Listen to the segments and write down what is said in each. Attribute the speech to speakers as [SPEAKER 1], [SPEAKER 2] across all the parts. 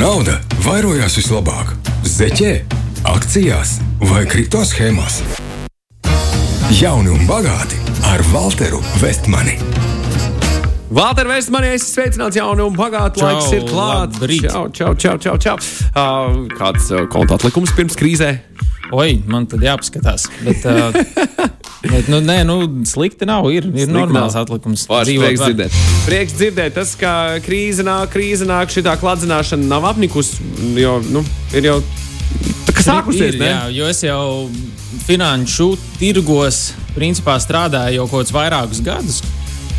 [SPEAKER 1] Nauda vairojās vislabāk zeķē, akcijās vai kripto schēmās. Jauni un bagāti ar Walteru Vestmani.
[SPEAKER 2] Valter Vestmanē, es sveicināts jaunu un bagātu
[SPEAKER 3] Čau,
[SPEAKER 2] laiks ir klāts. Čau, čau, čau, čau, čau. Uh, kāds uh, konta atlikums pirms krīzē?
[SPEAKER 3] Oi, man tad jāpaskatās. Bet, uh, bet nu, nē, nu, slikti nav. Ir, ir
[SPEAKER 2] Slikti
[SPEAKER 3] normāls
[SPEAKER 2] nav.
[SPEAKER 3] atlikums. Dzīvot
[SPEAKER 2] prieks
[SPEAKER 3] var.
[SPEAKER 2] dzirdēt. Prieks dzirdēt, tas, ka krīze nāk, krīze nāk, šī tā klādzināšana nav apnikusi. Jo, nu, ir jau tā kā sākusies,
[SPEAKER 3] ir, jā, jo es jau finanšu tirgos principā strādāju jau kaut kādus vairākus gadus.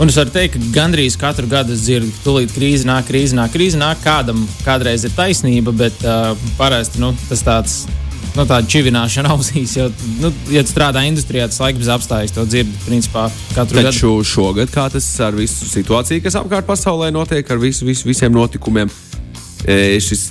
[SPEAKER 3] Un es varu teikt, ka gandrīz katru gadu es dzirdu, ka tūlīt krīze nāk, krīze nāk, krīze nāk. Kādam kādreiz ir taisnība, bet uh, parasti nu, tas tāds. Nu, tāda čivināšana ausīs, jo, nu, ja tu strādā industrijā, tas laiks bez apstājas, to dzirdi principā katru gadu.
[SPEAKER 2] Taču šogad, kā tas ar visu situāciju, kas apkārt pasaulē notiek, ar visu, visu, visiem notikumiem, e, šis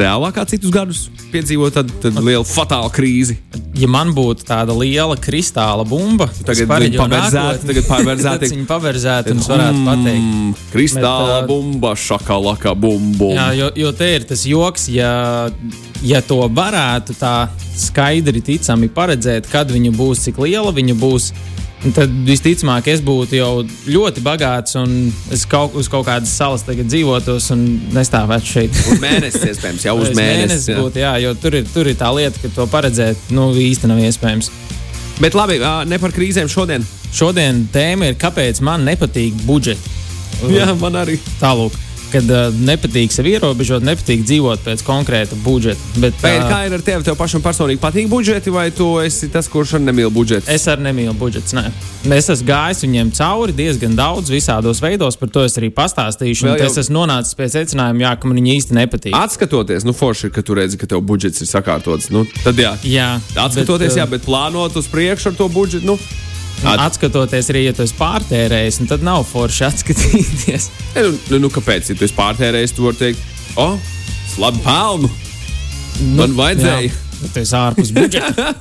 [SPEAKER 2] reālāk kā citus gadus piedzīvo tādu, tādu lielu fatālu krīzi.
[SPEAKER 3] ja man būtu tāda liela kristāla bumba,
[SPEAKER 2] Tagad paberzēta, tagad paberzēta.
[SPEAKER 3] Tad viņa paberzēta un es varētu pateikt.
[SPEAKER 2] Mm, kristāla
[SPEAKER 3] Bet, ā,
[SPEAKER 2] bumba, šakalaka bumbu.
[SPEAKER 3] Jā, jo, jo te ir tas joks, ja, ja to varētu tā skaidri ticami paredzēt, kad viņa būs, cik liela viņa būs. Tad visticamāk, es būtu jau ļoti bagāts, un es kaut, uz kaut kādas salas dzīvotos un nestāvētu šeit.
[SPEAKER 2] Uz mēnesi, iespējams, jau uz mēnesi. jā.
[SPEAKER 3] būtu, jā, jo tur ir, tur ir tā lieta, ka to paredzēt nu, īsti nav iespējams.
[SPEAKER 2] Bet labi, ne par krīzēm šodien.
[SPEAKER 3] Šodien tēma ir, kāpēc man nepatīk budžeti.
[SPEAKER 2] Jā, man arī.
[SPEAKER 3] Tālāk, kad uh, nepatīk sev ierobežot, nepatīk dzīvot pēc konkrēta budžeta. Bet,
[SPEAKER 2] Bet
[SPEAKER 3] ā,
[SPEAKER 2] kā ir ar tevi? Tev pašam personīgi patīk budžeti, vai tu esi tas, kurš ar nemīl budžetu?
[SPEAKER 3] Es arī nemīlu budžetus. Ne. Es esmu gājis viņiem cauri diezgan daudz, visādos veidos, par to es arī pastāstīšu.
[SPEAKER 2] Vēl
[SPEAKER 3] Jau... Es esmu nonācis pie secinājuma, jā, ka man viņi īsti nepatīk.
[SPEAKER 2] Atskatoties, nu, forši ir, ka tu redzi, ka tev budžets ir sakārtots. Nu, tad jā.
[SPEAKER 3] jā,
[SPEAKER 2] Atskatoties,
[SPEAKER 3] bet,
[SPEAKER 2] jā, bet plānot uz priekšu ar to budžetu. Nu,
[SPEAKER 3] uh, atskatoties arī, ja tu esi pārtērējis, nu, tad nav forši atskatīties.
[SPEAKER 2] ne, nu, nu, nu, kāpēc? Ja tu esi pārtērējis, tu vari teikt, o, oh, labi pelnu. Man vajadzēja.
[SPEAKER 3] Jā, tu esi ārpus budžeta.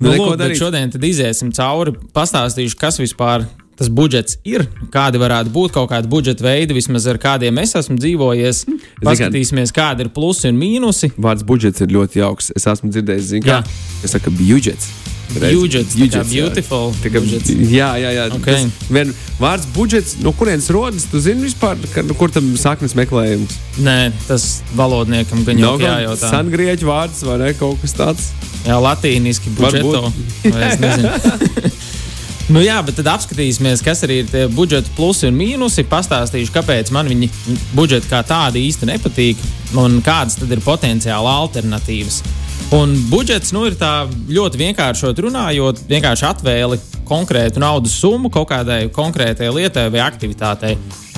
[SPEAKER 2] Nu,
[SPEAKER 3] nu, lūk, bet šodien tad iziesim cauri, pastāstīšu, kas vispār tas budžets ir, kādi varētu būt kaut kādi budžeta veidi, vismaz ar kādiem es esmu dzīvojies. Paskatīsimies, kādi ir plusi un mīnusi.
[SPEAKER 2] Vārds budžets ir ļoti jauks. Es esmu dzirdējis, zinu,
[SPEAKER 3] Jā.
[SPEAKER 2] kā. Es saku, budžets.
[SPEAKER 3] Budžets,
[SPEAKER 2] Budžets, jā.
[SPEAKER 3] beautiful
[SPEAKER 2] Tā kā,
[SPEAKER 3] budžets.
[SPEAKER 2] jā, jā, jā.
[SPEAKER 3] Ok.
[SPEAKER 2] Tas Vien, vārds budžets, no kurienes rodas? Tu zini vispār, ka, kur tam saknes meklējums?
[SPEAKER 3] Nē, tas valodniekam gan jau
[SPEAKER 2] kaut
[SPEAKER 3] jājautā.
[SPEAKER 2] sangrieķu vārds vai ne, kaut kas tāds.
[SPEAKER 3] Jā, latīniski budžeto. Nu jā, bet tad apskatīsimies, kas arī ir tie budžeta plusi un mīnusi. Pastāstīšu, kāpēc man viņi budžeti kā tādi īsti nepatīk un kādas tad ir potenciāli alternatīvas. Un budžets nu, ir tā ļoti vienkāršot runājot, vienkārši atvēli konkrētu naudas summu kaut kādai konkrētai lietai vai aktivitātei.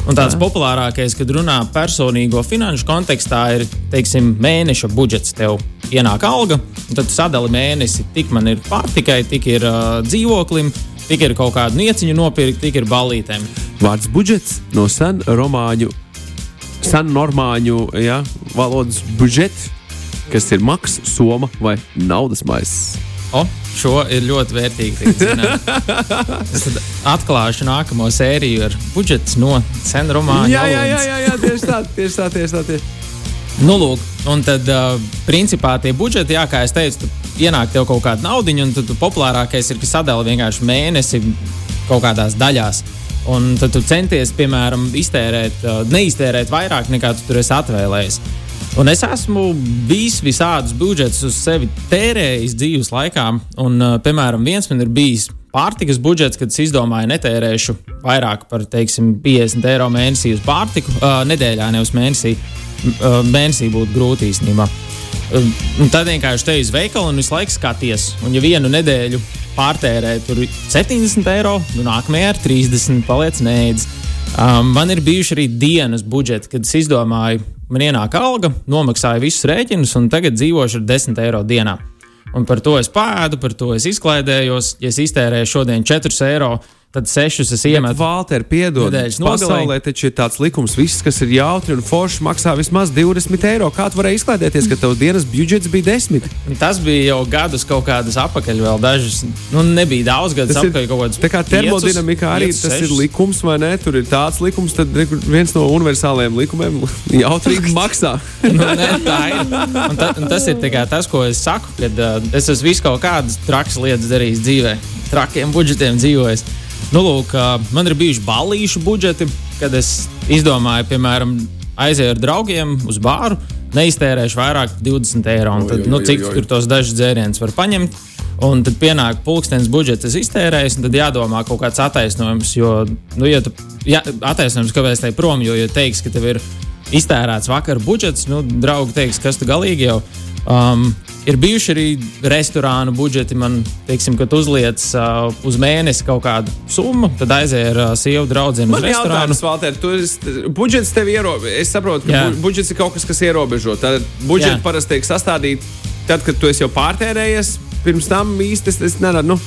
[SPEAKER 3] Un tāds populārākais, kad runā personīgo finanšu kontekstā, ir teiksim, mēneša budžets. Tev ienāk alga, un tad sadali mēnesi, tik man ir pārtikai, tik ir uh, dzīvoklim, tik ir kaut kāda nieciņa nopirkt, tik ir balītēm.
[SPEAKER 2] Vārds budžets no sen romāņu, sen normāņu ja, valodas budžets, kas ir maks, soma vai naudas maisa.
[SPEAKER 3] O, šo ir ļoti vērtīgi. Es atklāšu nākamo sēriju ar budžetu no sena romāna.
[SPEAKER 2] Jā, jā, jā, jā, jā, tieši tā, tieši tā, tieši tā. Tieši.
[SPEAKER 3] Nu, lūk, un tad, uh, principā, tie budžeti, jā, kā jau teicu, ienāk tev kaut kāda nauda, un tad populārākais ir, ka sadala vienkārši mēnesi kaut kādās daļās. Un tad tu centies, piemēram, iztērēt, uh, neiztērēt vairāk nekā tu tur esi atvēlējis. Un es esmu bijis visādus budžetus uz sevi tērējis dzīves laikā. Un, uh, piemēram, viens man ir bijis pārtikas budžets, kad es izdomāju, netērēšu vairāk par teiksim, 50 eiro mēnesī uz pārtiku. Uh, nedēļā, nevis mēnesī. Uh, mēnesī būtu grūti īstenībā. Uh, un tad vienkārši te uz veikalu un visu laiku skaties. Un, ja vienu nedēļu pārtērē tur 70 eiro, nu nākamajā ir 30, paliec neēdz. Um, man ir bijuši arī dienas budžeti, kad es izdomāju, man ienāk alga, nomaksāju visus rēķinus un tagad dzīvošu ar 10 eiro dienā. Un par to es pēdu, par to es izklaidējos. Ja es iztērēju šodien 4 eiro, tad sešus es iemetu.
[SPEAKER 2] Valter, piedod, pasaulē taču ir tāds likums, viss, kas ir jautri un forši, maksā vismaz 20 eiro. Kā tu varēji izklaidēties, ka tavs dienas budžets bija 10?
[SPEAKER 3] Tas bija jau gadus kaut kādas apakaļ, vēl dažas. Nu, nebija daudz gadus
[SPEAKER 2] ir
[SPEAKER 3] apakaļ kaut kādas.
[SPEAKER 2] Tā kā termodinamikā arī
[SPEAKER 3] piecus,
[SPEAKER 2] tas ir
[SPEAKER 3] sešus.
[SPEAKER 2] likums, vai ne? Tur ir tāds likums, tad viens no universālajiem likumiem jautrīgi maksā.
[SPEAKER 3] nu, ne, tā ir. Un ta, un tas ir tas, ko es saku, kad uh, es esmu visu kaut kādas trakas lietas darījis dzīvē, trakiem budžetiem dzīvojis. Nu, lūk, man ir bijuši balīšu budžeti, kad es izdomāju, piemēram, aizēju ar draugiem uz bāru, neiztērēšu vairāk par 20 eiro. Un Tad, nu, cik tur tos dažus dzērienus var paņemt? Un tad pienāk pulkstenis budžets, es iztērēju, un tad jādomā kaut kāds attaisnojums. Jo, nu, ja tu, ja, attaisnojums, kāpēc tai prom, jo, ja teiks, ka tev ir iztērēts vakar budžets, nu, draugi teiks, kas tu galīgi jau. Um, ir bijuši arī restorānu budžeti. Man, teiksim, kad uzliec uh, uz mēnesi kaut kādu summu, tad aizēja ar uh, sievu draugu uz restorānu.
[SPEAKER 2] Valter, esi, budžets tev ierobežo. Es saprotu, ka
[SPEAKER 3] Jā.
[SPEAKER 2] bu, budžets ir kaut kas, kas ierobežo. Tad budžets
[SPEAKER 3] Jā.
[SPEAKER 2] parasti tiek sastādīts tad, kad tu esi jau pārtērējies. Pirms tam īsti es, es neredzu. Nu,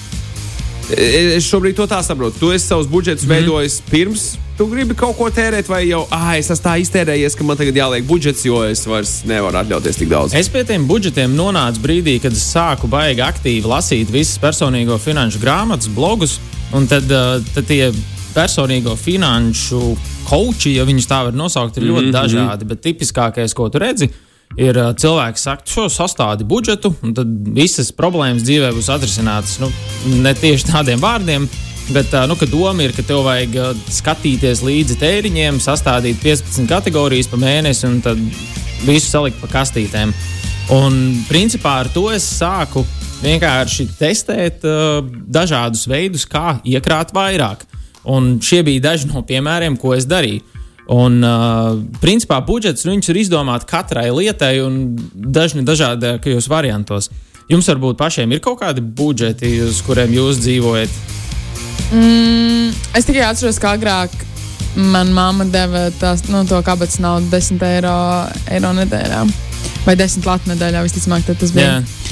[SPEAKER 2] e- es šobrīd to tā saprotu. Tu esi savus budžetus mm veidojis pirms. Tu gribi kaut ko tērēt, vai jau ah, es esmu tā iztērējies, ka man tagad jāliek budžets, jo es vairs nevaru atļauties tik daudz.
[SPEAKER 3] Es pie tiem budžetiem nonācu brīdī, kad es sāku baigi aktīvi lasīt visas personīgo finanšu grāmatas, blogus. Un tad, tad tie personīgo finanšu koči, ja viņus tā var nosaukt, ir ļoti mm -hmm. dažādi. Bet tipiskākais, ko tu redzi, ir cilvēks, kas saka, šo sastādi budžetu, un tad visas problēmas dzīvē būs atrisinātas. Nu, ne tieši tādiem vārdiem. Bet nu, doma ir, ka tev vajag skatīties līdzi tēriņiem, sastādīt 15 kategorijas pa mēnesi un tad visu salikt pa kastītēm. Un principā ar to es sāku vienkārši testēt uh, dažādus veidus, kā iekrāt vairāk. Un šie bija daži no piemēriem, ko es darīju. Un, uh, principā, budžets nu, ir izdomāts katrai lietai un dažni dažādākajos variantos. Jums varbūt pašiem ir kaut kādi budžeti, uz kuriem jūs dzīvojat.
[SPEAKER 4] Mm, es tikai atceros, ka agrāk manā mamma deva tās, nu, to kabatas naudu 10 eiro, eiro nedēļā. Vai 10 latu nedēļā, visticamāk, tas bija.
[SPEAKER 3] Jā.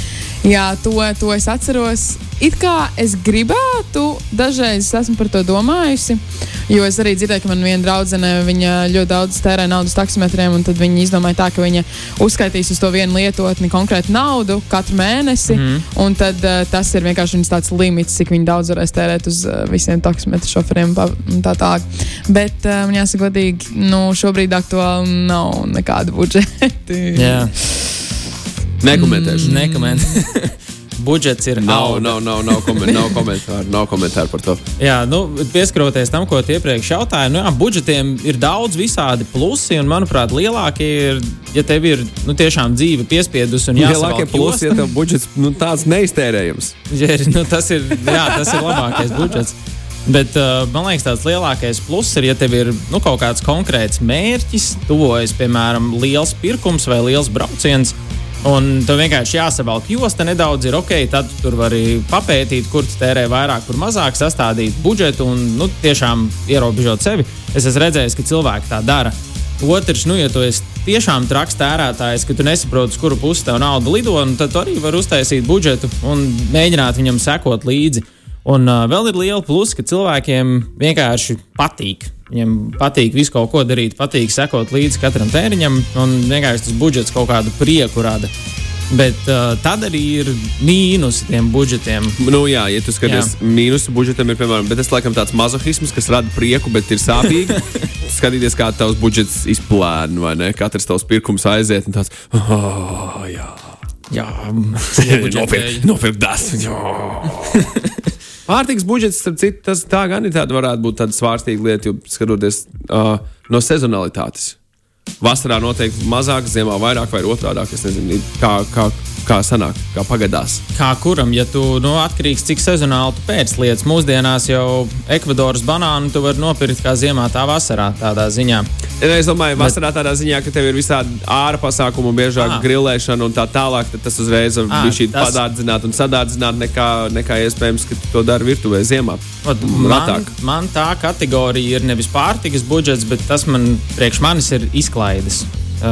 [SPEAKER 4] Jā, to, to es atceros. It kā es gribētu, dažreiz es esmu par to domājusi. Jo es arī dzirdēju, ka man viena draudzene viņa ļoti daudz tērē naudas taksometriem, un tad viņa izdomāja tā, ka viņa uzskaitīs uz to vienu lietotni konkrētu naudu katru mēnesi. Mm. Un tad uh, tas ir vienkārši viņas tāds limits, cik daudz varēs tērēt uz uh, visiem taksometru šoferiem un tā tālāk. Bet uh, man jāsaka, godīgi, nu, šobrīd aktuāli nav nekāda budžeti.
[SPEAKER 3] Jā,
[SPEAKER 2] Nekomentēšu.
[SPEAKER 3] Mm. nekomentē. Budžets ir
[SPEAKER 2] Nav,
[SPEAKER 3] auga.
[SPEAKER 2] nav, nav, nav, koment, nav, komentāru, nav komentāru par to.
[SPEAKER 3] Jā, nu, pieskaroties tam, ko iepriekš jautāji, nu, jā, budžetiem ir daudz visādi plusi, un, manuprāt, lielākie ir, ja tev ir nu, tiešām dzīve piespiedusi un
[SPEAKER 2] Lielākie
[SPEAKER 3] jāsavalk
[SPEAKER 2] plusi, ja
[SPEAKER 3] josta.
[SPEAKER 2] tev budžets nu, tāds neiztērējams.
[SPEAKER 3] Ja ir, nu, tas, ir, jā, tas ir labākais budžets. Bet uh, man liekas, tāds lielākais pluss ir, ja tev ir nu, kaut kāds konkrēts mērķis, tuvojas, piemēram, liels pirkums vai liels brauciens. Un tev vienkārši jāsavalk josta nedaudz, ir ok, tad tu tur vari papētīt, kur tērē vairāk, kur mazāk, sastādīt budžetu un nu, tiešām ierobežot sevi. Es esmu redzējis, ka cilvēki tā dara. Otrs, nu, ja tu esi tiešām traks tērētājs, ka tu nesaproti, uz kuru pusi tev nauda lido, nu, tad tu arī vari uztaisīt budžetu un mēģināt viņam sekot līdzi. Un uh, vēl ir liela plusa, ka cilvēkiem vienkārši patīk. Viņam patīk visu kaut ko darīt, patīk sekot līdzi katram tēriņam, un vienkārši tas budžets kaut kādu prieku rada. Bet uh, tad arī ir mīnus tiem budžetiem.
[SPEAKER 2] Nu, jā, ja tu skaties, mīnusu budžetam ir, piemēram, bet tas laikam tāds mazohisms, kas rada prieku, bet ir sāpīgi. Skatīties, kā tavs budžets izplēna, vai ne? Katrs tavs pirkums aiziet, un tāds - oh, jā,
[SPEAKER 3] Jā,
[SPEAKER 2] nopirkt, nopirkt das. Pārtiks budžets, starp citu, tas tā gan ir tāda, varētu būt tāda svārstīga lieta, jo skatoties uh, no sezonalitātes. Vasarā noteikti mazāk, ziemā vairāk vai otrādi. Es nezinu, kā, kā, kā sanāk, kā pagadās.
[SPEAKER 3] Kā kuram, ja tu nu, atkarīgs cik sezonāli tu pēc lietas. Mūsdienās jau Ekvadoras banānu tu vari nopirkt kā ziemā, tā vasarā tādā ziņā.
[SPEAKER 2] Es domāju, vasarā tādā ziņā, ka tev ir visādi ārā pasākumi, biežāk
[SPEAKER 3] Ah.
[SPEAKER 2] grilēšana un tā tālāk, tad tas uzreiz
[SPEAKER 3] Ah,
[SPEAKER 2] būt šī
[SPEAKER 3] tas-
[SPEAKER 2] padārdzināt un sadārdzināt, nekā, nekā iespējams, ka to dari virtuvē ziemā.
[SPEAKER 3] Ot, Man, man tā kategorija ir nevis pārtikas budžets, bet tas man priekš manis ir izklaides.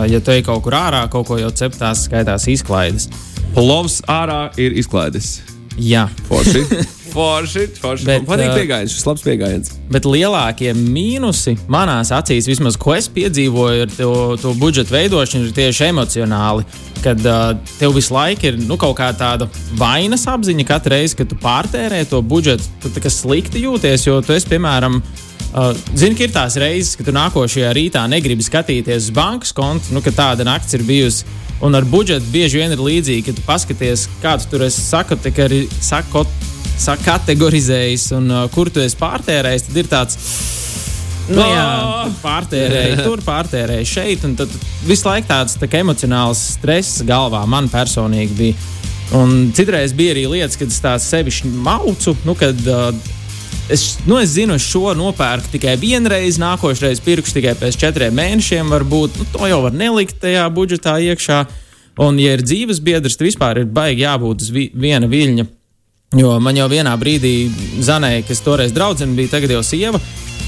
[SPEAKER 3] Ja tu ej kaut kur ārā, kaut ko jau ceptās, skaitās izklaides.
[SPEAKER 2] Plovs ārā ir izklaides.
[SPEAKER 3] Jā,
[SPEAKER 2] Forši. Forši, forši.
[SPEAKER 3] Bet,
[SPEAKER 2] Man patīk
[SPEAKER 3] ā,
[SPEAKER 2] pieejams, šis labs pieejams.
[SPEAKER 3] Bet lielākie mīnusi manās acīs, vismaz ko es piedzīvoju ar to, to budžetu veidošanu, ir tieši emocionāli. Kad uh, tev visu laiku ir nu, kaut kā tāda vainas apziņa, katru reizi, kad tu pārtērē to budžetu, tu tā kā slikti jūties. Jo tu esi, piemēram, Uh, Zini, ka ir tās reizes, kad tu nākošajā rītā negribi skatīties uz bankas kontu, nu, ka tāda naktis ir bijusi. Un ar budžetu bieži vien ir līdzīgi, ka tu paskaties, kādu tur esi sakoteri, sakot, sakategorizējis un uh, kur tu esi pārtērējis. Tad ir tāds. Nu, jā, tu pārtērēji tur, pārtērēji šeit. un Tad visu laiku tāds tā emocionāls stress galvā man personīgi bija. Un citreiz bija arī lietas, kad es tādu sevišķi maucu, nu, kad uh, es, nu, es zinu, es šo nopērku tikai vienreiz, nākošais pirkšu tikai pēc četriem mēnešiem. Varbūt nu, to jau var nelikt tajā budžetā iekšā. Un, ja ir dzīves biedrs, tad vispār ir baigi jābūt uz vi viena viļņa. Jo man jau vienā brīdī zanēja, kas toreiz draudzene bija, tagad jau sieva.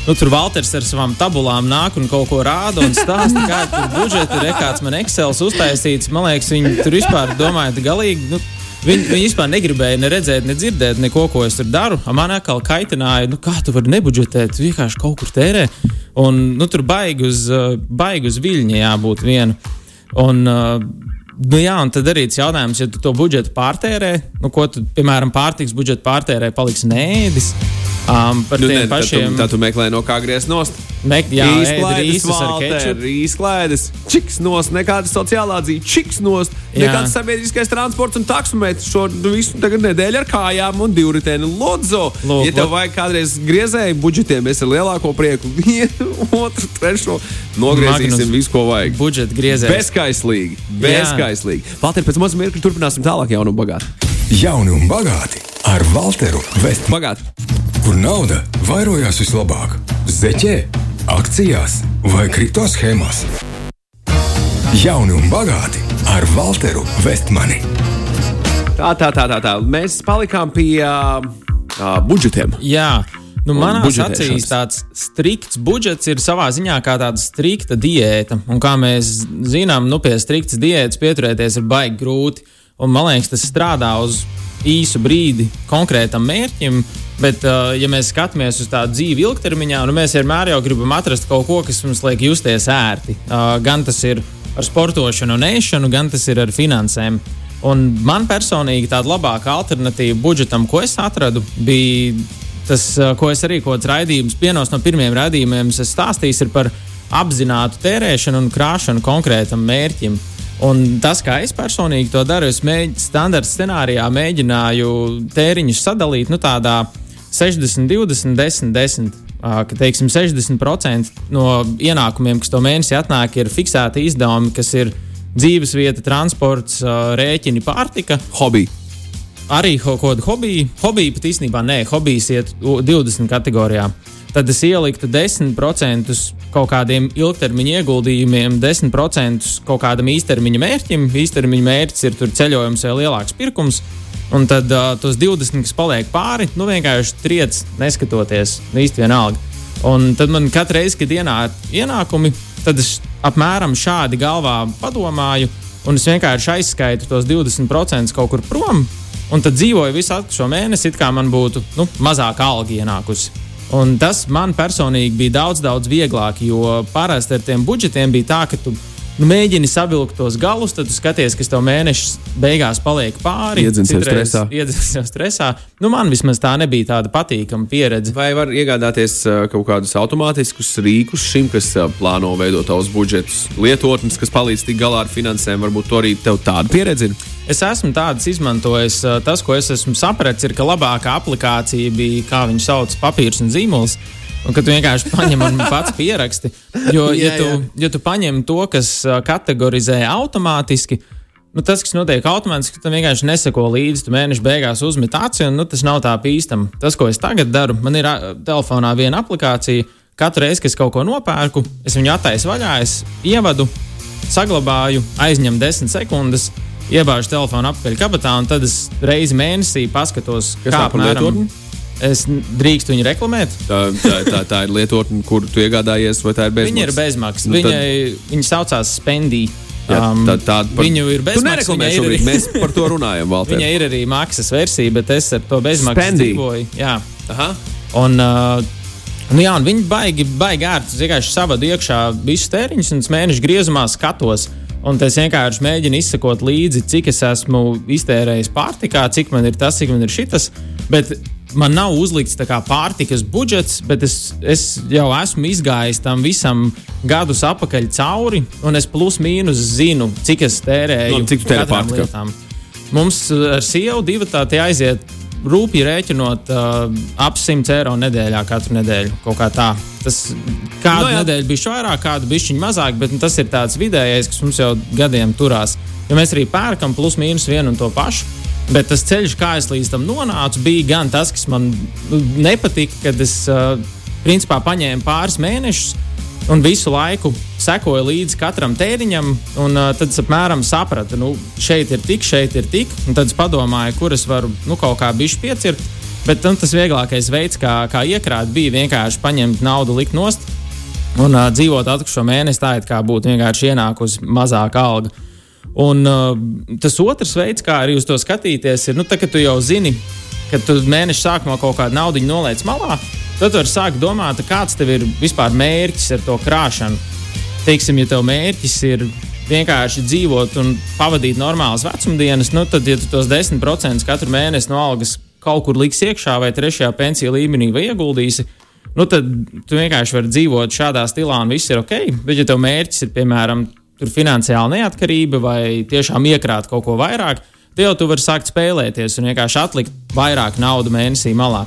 [SPEAKER 3] Nu, tur Valters ar savām tabulām nāk un kaut ko rāda un stāsta, kāda tur budžeta ir. Kāds man Excel uztaisīts, man liekas, viņi tur vispār domāja, ka galīgi. Nu, Viņi, viņi vispār negribēja ne redzēt, ne dzirdēt neko, ko es tur daru. Man atkal kaitināja, nu, kā tu vari nebudžetēt, vienkārši kaut kur tērē. Un, nu, tur baigi uz, baigi uz viļņa jābūt viena. Un, Nu, jā, un tad arī tas jautājums, ja tu to budžetu pārtērē, nu, ko tu, piemēram, pārtiks budžetu pārtērē, paliks nēdis. Um, par
[SPEAKER 2] Nu,
[SPEAKER 3] tiem
[SPEAKER 2] ne,
[SPEAKER 3] pašiem
[SPEAKER 2] Tā tu meklē no kā griezt nost.
[SPEAKER 3] Mek, jā.
[SPEAKER 2] Rīsklaides, čiks nost, nekāda sociālā dzīve, čiks nost,
[SPEAKER 3] Jā.
[SPEAKER 2] nekāds sabiedriskais transports un taksometrs. Šo nu, visu tagad nedēļu ar kājām un divritēnu lodzo.
[SPEAKER 3] Lūk,
[SPEAKER 2] ja tev
[SPEAKER 3] lūk.
[SPEAKER 2] vajag kādreiz griezēju budžetiem, es ar lielāko prieku vienu, otru, trešo nogriezīsim
[SPEAKER 3] Magnus.
[SPEAKER 2] visu, ko vajag.
[SPEAKER 3] Budžeta griezējs.
[SPEAKER 2] Bezskaislīgi, bezskaislīgi. Valter, pēc mazā mirkļa turpināsim tālāk jaunu un bagātu.
[SPEAKER 1] Jauni un bagāti ar Walteru Vestmanu,
[SPEAKER 2] Bagāti.
[SPEAKER 1] Kur nauda vairojās vislabāk - zeķē, akcijās vai kripto schēmās. Jauni un bagāti ar Walteru Vestmani.
[SPEAKER 2] Tā, tā, tā, tā, tā. Mēs palikām pie uh, uh, budžetiem.
[SPEAKER 3] Jā, nu, manā acīs tāds strikts budžets ir savā ziņā kā tāda strikta diēta. Un kā mēs zinām, nu, pie striktas diētas pieturēties ir baigi grūti. Un, man liekas, tas strādā uz īsu brīdi konkrētam mērķim. Bet, uh, ja mēs skatāmies uz tādu dzīvi ilgtermiņā, nu, mēs vienmēr jau gribam atrast kaut ko, kas mums liek justies ērti. Uh, gan tas ir ar sportošanu un ēšanu, gan tas ir ar finansēm. Un man personīgi tāda labāka alternatīva budžetam, ko es atradu, bija tas, uh, ko es arī kaut kādā raidījumā, vienos no pirmajiem raidījumiem, es stāstīju, par apzinātu tērēšanu un krāšanu konkrētam mērķim. Un tas, kā es personīgi to daru, es mēģināju, standarta scenārijā mēģināju tēriņus sadalīt nu, tādā 60, 20, 10, 10. Uh, ka teiksim, 60% no ienākumiem, kas to mēnesi atnāk, ir fiksēti izdevumi, kas ir dzīvesvieta, transports, uh, rēķini, pārtika.
[SPEAKER 2] Hobiji.
[SPEAKER 3] Arī kaut kāda hobija. Hobija pat īstenībā nē, hobijas iet u- 20 kategorijā. Tad es ieliktu 10% kaut kādiem ilgtermiņa ieguldījumiem, 10% kaut kādam īstermiņa mērķim. Īstermiņa mērķis ir ceļojums vai lielāks pirkums. Un tad uh, tos 20, kas paliek pāri, nu vienkārši triec, neskatoties, nu īsti vienalga. Un tad man katru reizi, kad ienāk ienākumi, tad es apmēram šādi galvā padomāju, un es vienkārši aizskaitu tos 20% kaut kur prom, un tad dzīvoju visu atlikušo mēnesi, it kā man būtu nu, mazāka alga ienākusi. Un tas man personīgi bija daudz, daudz vieglāk, jo parasti ar tiem budžetiem bija tā, ka tu nu, mēģini savilkt tos galus, tad tu skaties, kas tev mēneša beigās paliek pāri.
[SPEAKER 2] Iedzins
[SPEAKER 3] Citreiz
[SPEAKER 2] stresā.
[SPEAKER 3] Iedzins sev stresā. Nu, man vismaz tā nebija tāda patīkama pieredze.
[SPEAKER 2] Vai var iegādāties uh, kaut kādus automātiskus rīkus šim, kas uh, plāno veidot tavus budžetus, lietotnes, kas palīdz tikt galā ar finansēm? Varbūt to arī tev tāda pieredze ir.
[SPEAKER 3] Es esmu tādas izmantojis. Tas, ko es esmu sapratis, ir, ka labākā aplikācija bija, kā viņi sauc, papīrs un zīmols. Un ka tu vienkārši paņem un pats pieraksti. Jo, ja,
[SPEAKER 2] Jā,
[SPEAKER 3] tu,
[SPEAKER 2] jā.
[SPEAKER 3] ja tu paņem to, kas kategorizē automātiski, nu, tas, kas notiek automātiski, tu vienkārši neseko līdzi. Tu mēneša beigās uzmet aci, un nu, tas nav tā pīstami. Tas, ko es tagad daru, man ir telefonā viena aplikācija. Katru reizi, kad es kaut ko nopērku, es viņu attaisu vaļā, es ievadu, saglabāju, aizņemu desmit sekundes, iebāžu telefonu apakaļ kabatā, un tad es reizi mēnesī paskatos,
[SPEAKER 2] par lietotni?
[SPEAKER 3] Es drīkstu viņu reklamēt.
[SPEAKER 2] Tā, tā, tā, tā ir lietotne, kur tu iegādājies, vai tā ir bezmaksas?
[SPEAKER 3] Viņa ir bezmaksas.
[SPEAKER 2] Nu,
[SPEAKER 3] Nu,
[SPEAKER 2] tad-
[SPEAKER 3] Viņai, viņa saucās Spendī.
[SPEAKER 2] Jā,
[SPEAKER 3] Um,
[SPEAKER 2] tā, tāda par...
[SPEAKER 3] viņu ir bezmaksas, viņai ir arī-
[SPEAKER 2] mēs par to runājam, Valter.
[SPEAKER 3] Viņai ir arī maksas versija, bet es ar to bezmaksas dzīvoju. Jā.
[SPEAKER 2] Aha.
[SPEAKER 3] Un, uh, nu jā, viņi baigi, baigi ērti. Es vienkārši savadu iekšā visus tēriņus un mēnešu griezumā skatos. Un es vienkārši mēģinu izsekot līdzi, cik es esmu iztērējis pārtikā, cik man ir tas, cik man ir šitas. Bet man nav uzlikts tā kā pārtikas budžets, bet es, es jau esmu izgājis tam visam gadus atpakaļ cauri. Un es plus mīnus zinu, cik es tērēju.
[SPEAKER 2] Nu, cik tu tērē pārtikā?
[SPEAKER 3] lietām. Mums uh, ar sievu divu tādi aiziet rūpīgi rēķinot uh, ap 100 eiro nedēļā katru nedēļu. Kaut kā tā. Tas kādu
[SPEAKER 2] Nu
[SPEAKER 3] no,
[SPEAKER 2] jā.
[SPEAKER 3] nedēļu bija vairāk, kādu bija mazāk, bet nu, tas ir tāds vidējais, kas mums jau gadiem turās. Jo mēs arī pērkam plus mīnus vienu un to pašu. Bet tas ceļš, kā es līdz tam nonācu, bija gan tas, kas man nu, nepatika, kad es uh, principā paņēmu pāris mēnešus un visu laiku sekoju līdzi katram tēriņam. Un, uh, tad es apmēram sapratu, nu, šeit ir tik, šeit ir tik. Tad es padomāju, kur es varu nu, kaut kā bišķi piecirt. Bet nu, tas vieglākais veids, kā, kā iekrāt, bija vienkārši paņemt naudu, likt nost un uh, dzīvot atlikušo mēnesi tā, it kā būtu vienkārši ienākusi mazāka alga. Un uh, tas otrs veids, kā arī uz to skatīties, ir, nu, tā, ka tu jau zini, ka tu mēneša sākumā kaut kādu naudu noliec malā, tad tu vari sākt domāt, kāds tev ir vispār mērķis ar to krāšanu. Teiksim, ja tev mērķis ir vienkārši dzīvot un pavadīt normālas vecumdienas, nu, tad, ja tu tos 10% katru mēnesi no algas kaut kur liks iekšā vai trešajā pensiju līmenī vai ieguldīsi, nu, tad tu vienkārši vari dzīvot šādā stilā un viss ir ok. Bet, ja tev mērķis ir, piemēram, finansiāla neatkarība vai tiešām iekrāt kaut ko vairāk, tad jau tu vari sākt spēlēties un vienkārši atlikt vairāk naudu mēnesī malā.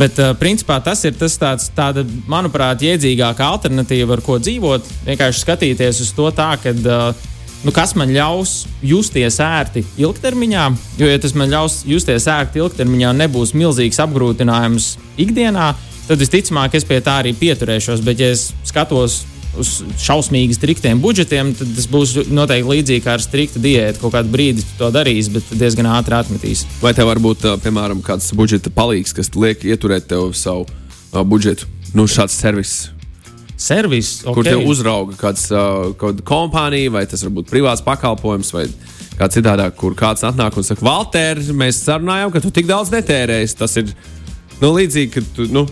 [SPEAKER 3] Bet, uh, principā, tas ir tas tāds, tāda, manuprāt, iedzīgāka alternatīva, ar ko dzīvot. Vienkārši skatīties uz to tā, ka, uh, nu, kas man ļaus justies ērti ilgtermiņā. Jo, ja tas man ļaus justies ērti ilgtermiņā, nebūs milzīgs apgrūtinājums ikdienā, tad visticamāk es pie tā arī pieturēšos. Bet, ja es skatos uz šausmīgi striktiem budžetiem, tad tas būs noteikti līdzīgi kā ar striktu diētu. Kaut kādu brīdi to darīsi, bet diezgan ātri atmetīs.
[SPEAKER 2] Vai tev var būt, piemēram, kāds budžeta palīgs, kas liek ieturēt tev savu budžetu? Nu, šāds servis,
[SPEAKER 3] Servis,
[SPEAKER 2] okay. kur tev uzrauga kāds, kāda kompānija, vai tas var būt privāts pakalpojums, vai kā citādāk, kur kāds atnāk un saka, Valter, mēs sarunājām, ka tu tik daudz netērēsi. Tas ir nu, līdzīgi, ka tu. Nu,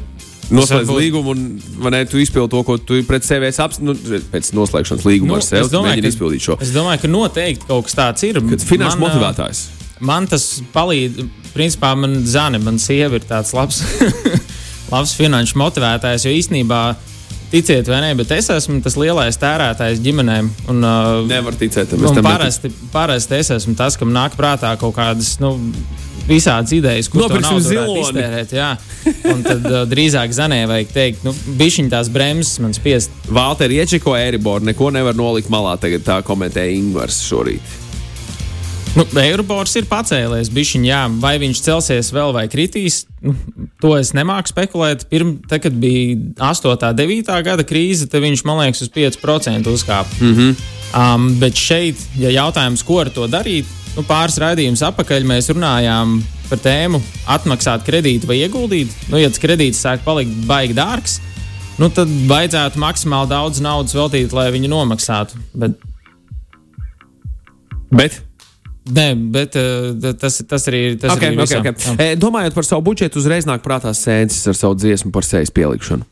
[SPEAKER 2] Noslēdz
[SPEAKER 3] varbūt-
[SPEAKER 2] līgumu, un vai ne, tu izpildi to, ko tu pret sevi esi apspriedusi. Nu, pēc noslēgšanas līguma nu, ar sevi, mēģini izpildīt šo.
[SPEAKER 3] Es domāju, ka noteikti kaut kas tāds ir.
[SPEAKER 2] Kad finanšu
[SPEAKER 3] Man, ā,
[SPEAKER 2] motivētājs.
[SPEAKER 3] Man tas palīdz. Principā man zina, man sieva ir tāds labs, labs finanšu motivētājs. Jo īstenībā, ticiet vai nē, bet es esmu tas lielais tērētājs ģimenēm. Un, uh,
[SPEAKER 2] Nevar ticēt tam. neticu.
[SPEAKER 3] parasti, parasti es esmu tas, kam nāk prātā kaut kādas. Nu, Visādas idejas, ko
[SPEAKER 2] Nopirksim ziloni.
[SPEAKER 3] iztērēt. Jā. Un tad uh, drīzāk zanē vajag teikt, nu, bišķiņ tās bremzes man spiest.
[SPEAKER 2] Valter iečiko Eiriboru, neko nevar nolikt malā. Tagad tā komentēja Ingūns šorīt.
[SPEAKER 3] Nu, Eirobors ir pacēlies, bišķiņ, jā, vai viņš celsies vēl vai kritīs. Nu, to es nemāku spekulēt. Pirms, tad, kad bija 8. un 9. gada krīze, tad viņš man liekas uz 5% uzkāpa. Mm -hmm. um, bet šeit, ja jautājums, ko ar to darīt, nu, pāris raidījumus atpakaļ mēs runājām par tēmu atmaksāt kredītu vai ieguldīt. Nu, ja tas kredīts sāk palikt baigi dārgs, nu, tad vajadzētu maksimāli daudz naudas veltīt, lai viņu nomaksātu. Bet
[SPEAKER 2] Bet
[SPEAKER 3] Nē, bet uh, tas, tas arī ir. Tas
[SPEAKER 2] okay,
[SPEAKER 3] arī
[SPEAKER 2] okay,
[SPEAKER 3] visam.
[SPEAKER 2] okay.
[SPEAKER 3] Jā.
[SPEAKER 2] E, domājot par savu budžetu, uzreiz nāk prātā sēnes ar savu dziesmu par sejas pielikšanu.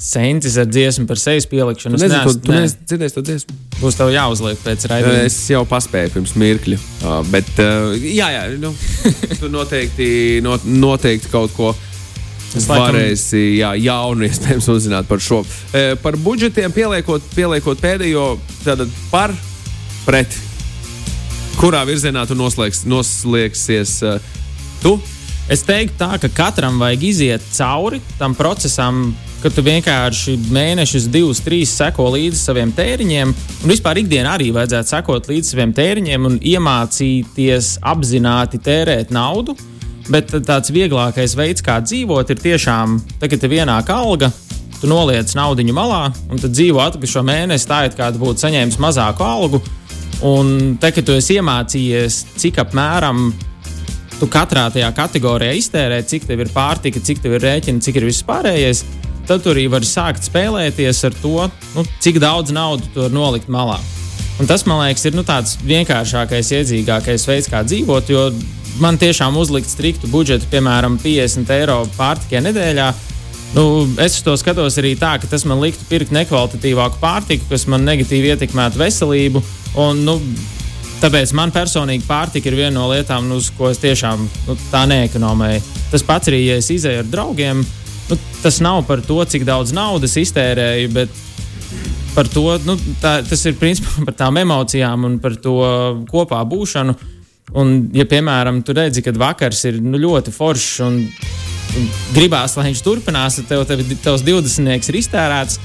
[SPEAKER 3] Sentis ar dziesmu par sejas pielikšanu. Es
[SPEAKER 2] Nezinu,
[SPEAKER 3] nē,
[SPEAKER 2] neesi dzirdējis to dziesmu.
[SPEAKER 3] Būs tev jāuzliek pēc raidījuma.
[SPEAKER 2] Es jau paspēju pirms mirkļa. Bet, jā, jā, nu, tu noteikti, no, noteikti kaut ko.
[SPEAKER 3] Es
[SPEAKER 2] varēsi jā, jaunu iespējams uzzināt par šo. Par budžetiem pieliekot, pieliekot pēdējo tātad par pret. Kurā virzienā tu noslēgs, noslēgsies tu?
[SPEAKER 3] Es teiktu, tā, ka katram vajag iziet cauri tam procesam, ka tu vienkārši mēnešus, divus, trīs seko līdzi saviem tēriņiem. Un vispār ikdienā arī vajadzētu sekot līdzi saviem tēriņiem un iemācīties apzināti tērēt naudu. Bet tāds vieglākais veids, kā dzīvot, ir tiešām, tā, kad tev ienāk alga, tu noliec naudu malā un tad dzīvo atlikušo mēnesi tā, it kā tu būtu saņēmis mazāku algu. Un te, kad tu esi iemācījies, cik apmēram tu katrā tajā kategorijā iztērē, cik tev ir pārtika, cik tev ir rēķina, cik ir viss pārējais, tad tu arī vari sākt spēlēties ar to, nu, cik daudz naudas tu vari nolikt malā. Un tas, man liekas, ir nu, tāds vienkāršākais, iedzīgākais veids, kā dzīvot. Jo man tiešām uzlikt striktu budžetu, piemēram, 50 eiro pārtikai nedēļā. Nu, es to skatos arī tā, ka tas man liktu pirkt nekvalitatīvāku pārtiku, kas man negatīvi ietekmētu veselību. Un, nu, tāpēc man personīgi pārtika ir viena no lietām, uz ko es tiešām nu, tā neekonomēju. Tas pats arī, ja es izēju ar draugiem, nu, tas nav par to, cik daudz naudas iztērēju, bet par to, nu, tā, tas ir principā par tām emocijām un par to kopā būšanu. Un, ja, piemēram, tu redzi, ka vakars ir nu, ļoti foršs un, un gribās, lai viņš turpinās, tad tev, tev, tevs 20 ir iztērēts.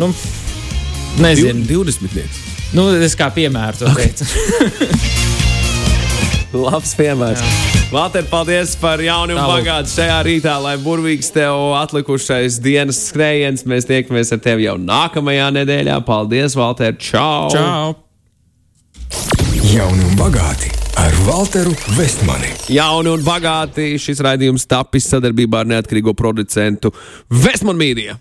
[SPEAKER 3] Nu, nezinu,
[SPEAKER 2] 20.
[SPEAKER 3] nu, es kā piemēru to teicu.
[SPEAKER 2] Labs piemērs. Valter, paldies par jaunu un bagātu šajā rītā, lai burvīgs tev atlikušais dienas skrējiens. Mēs tiekamies ar tevi jau nākamajā nedēļā. Paldies, Valter! Čau!
[SPEAKER 3] Čau!
[SPEAKER 1] Jauni un bagāti ar Walteru Vestmani.
[SPEAKER 2] Jauni un bagāti šis raidījums tapis sadarbībā ar neatkarīgo producentu Vesmanu Mīdiju.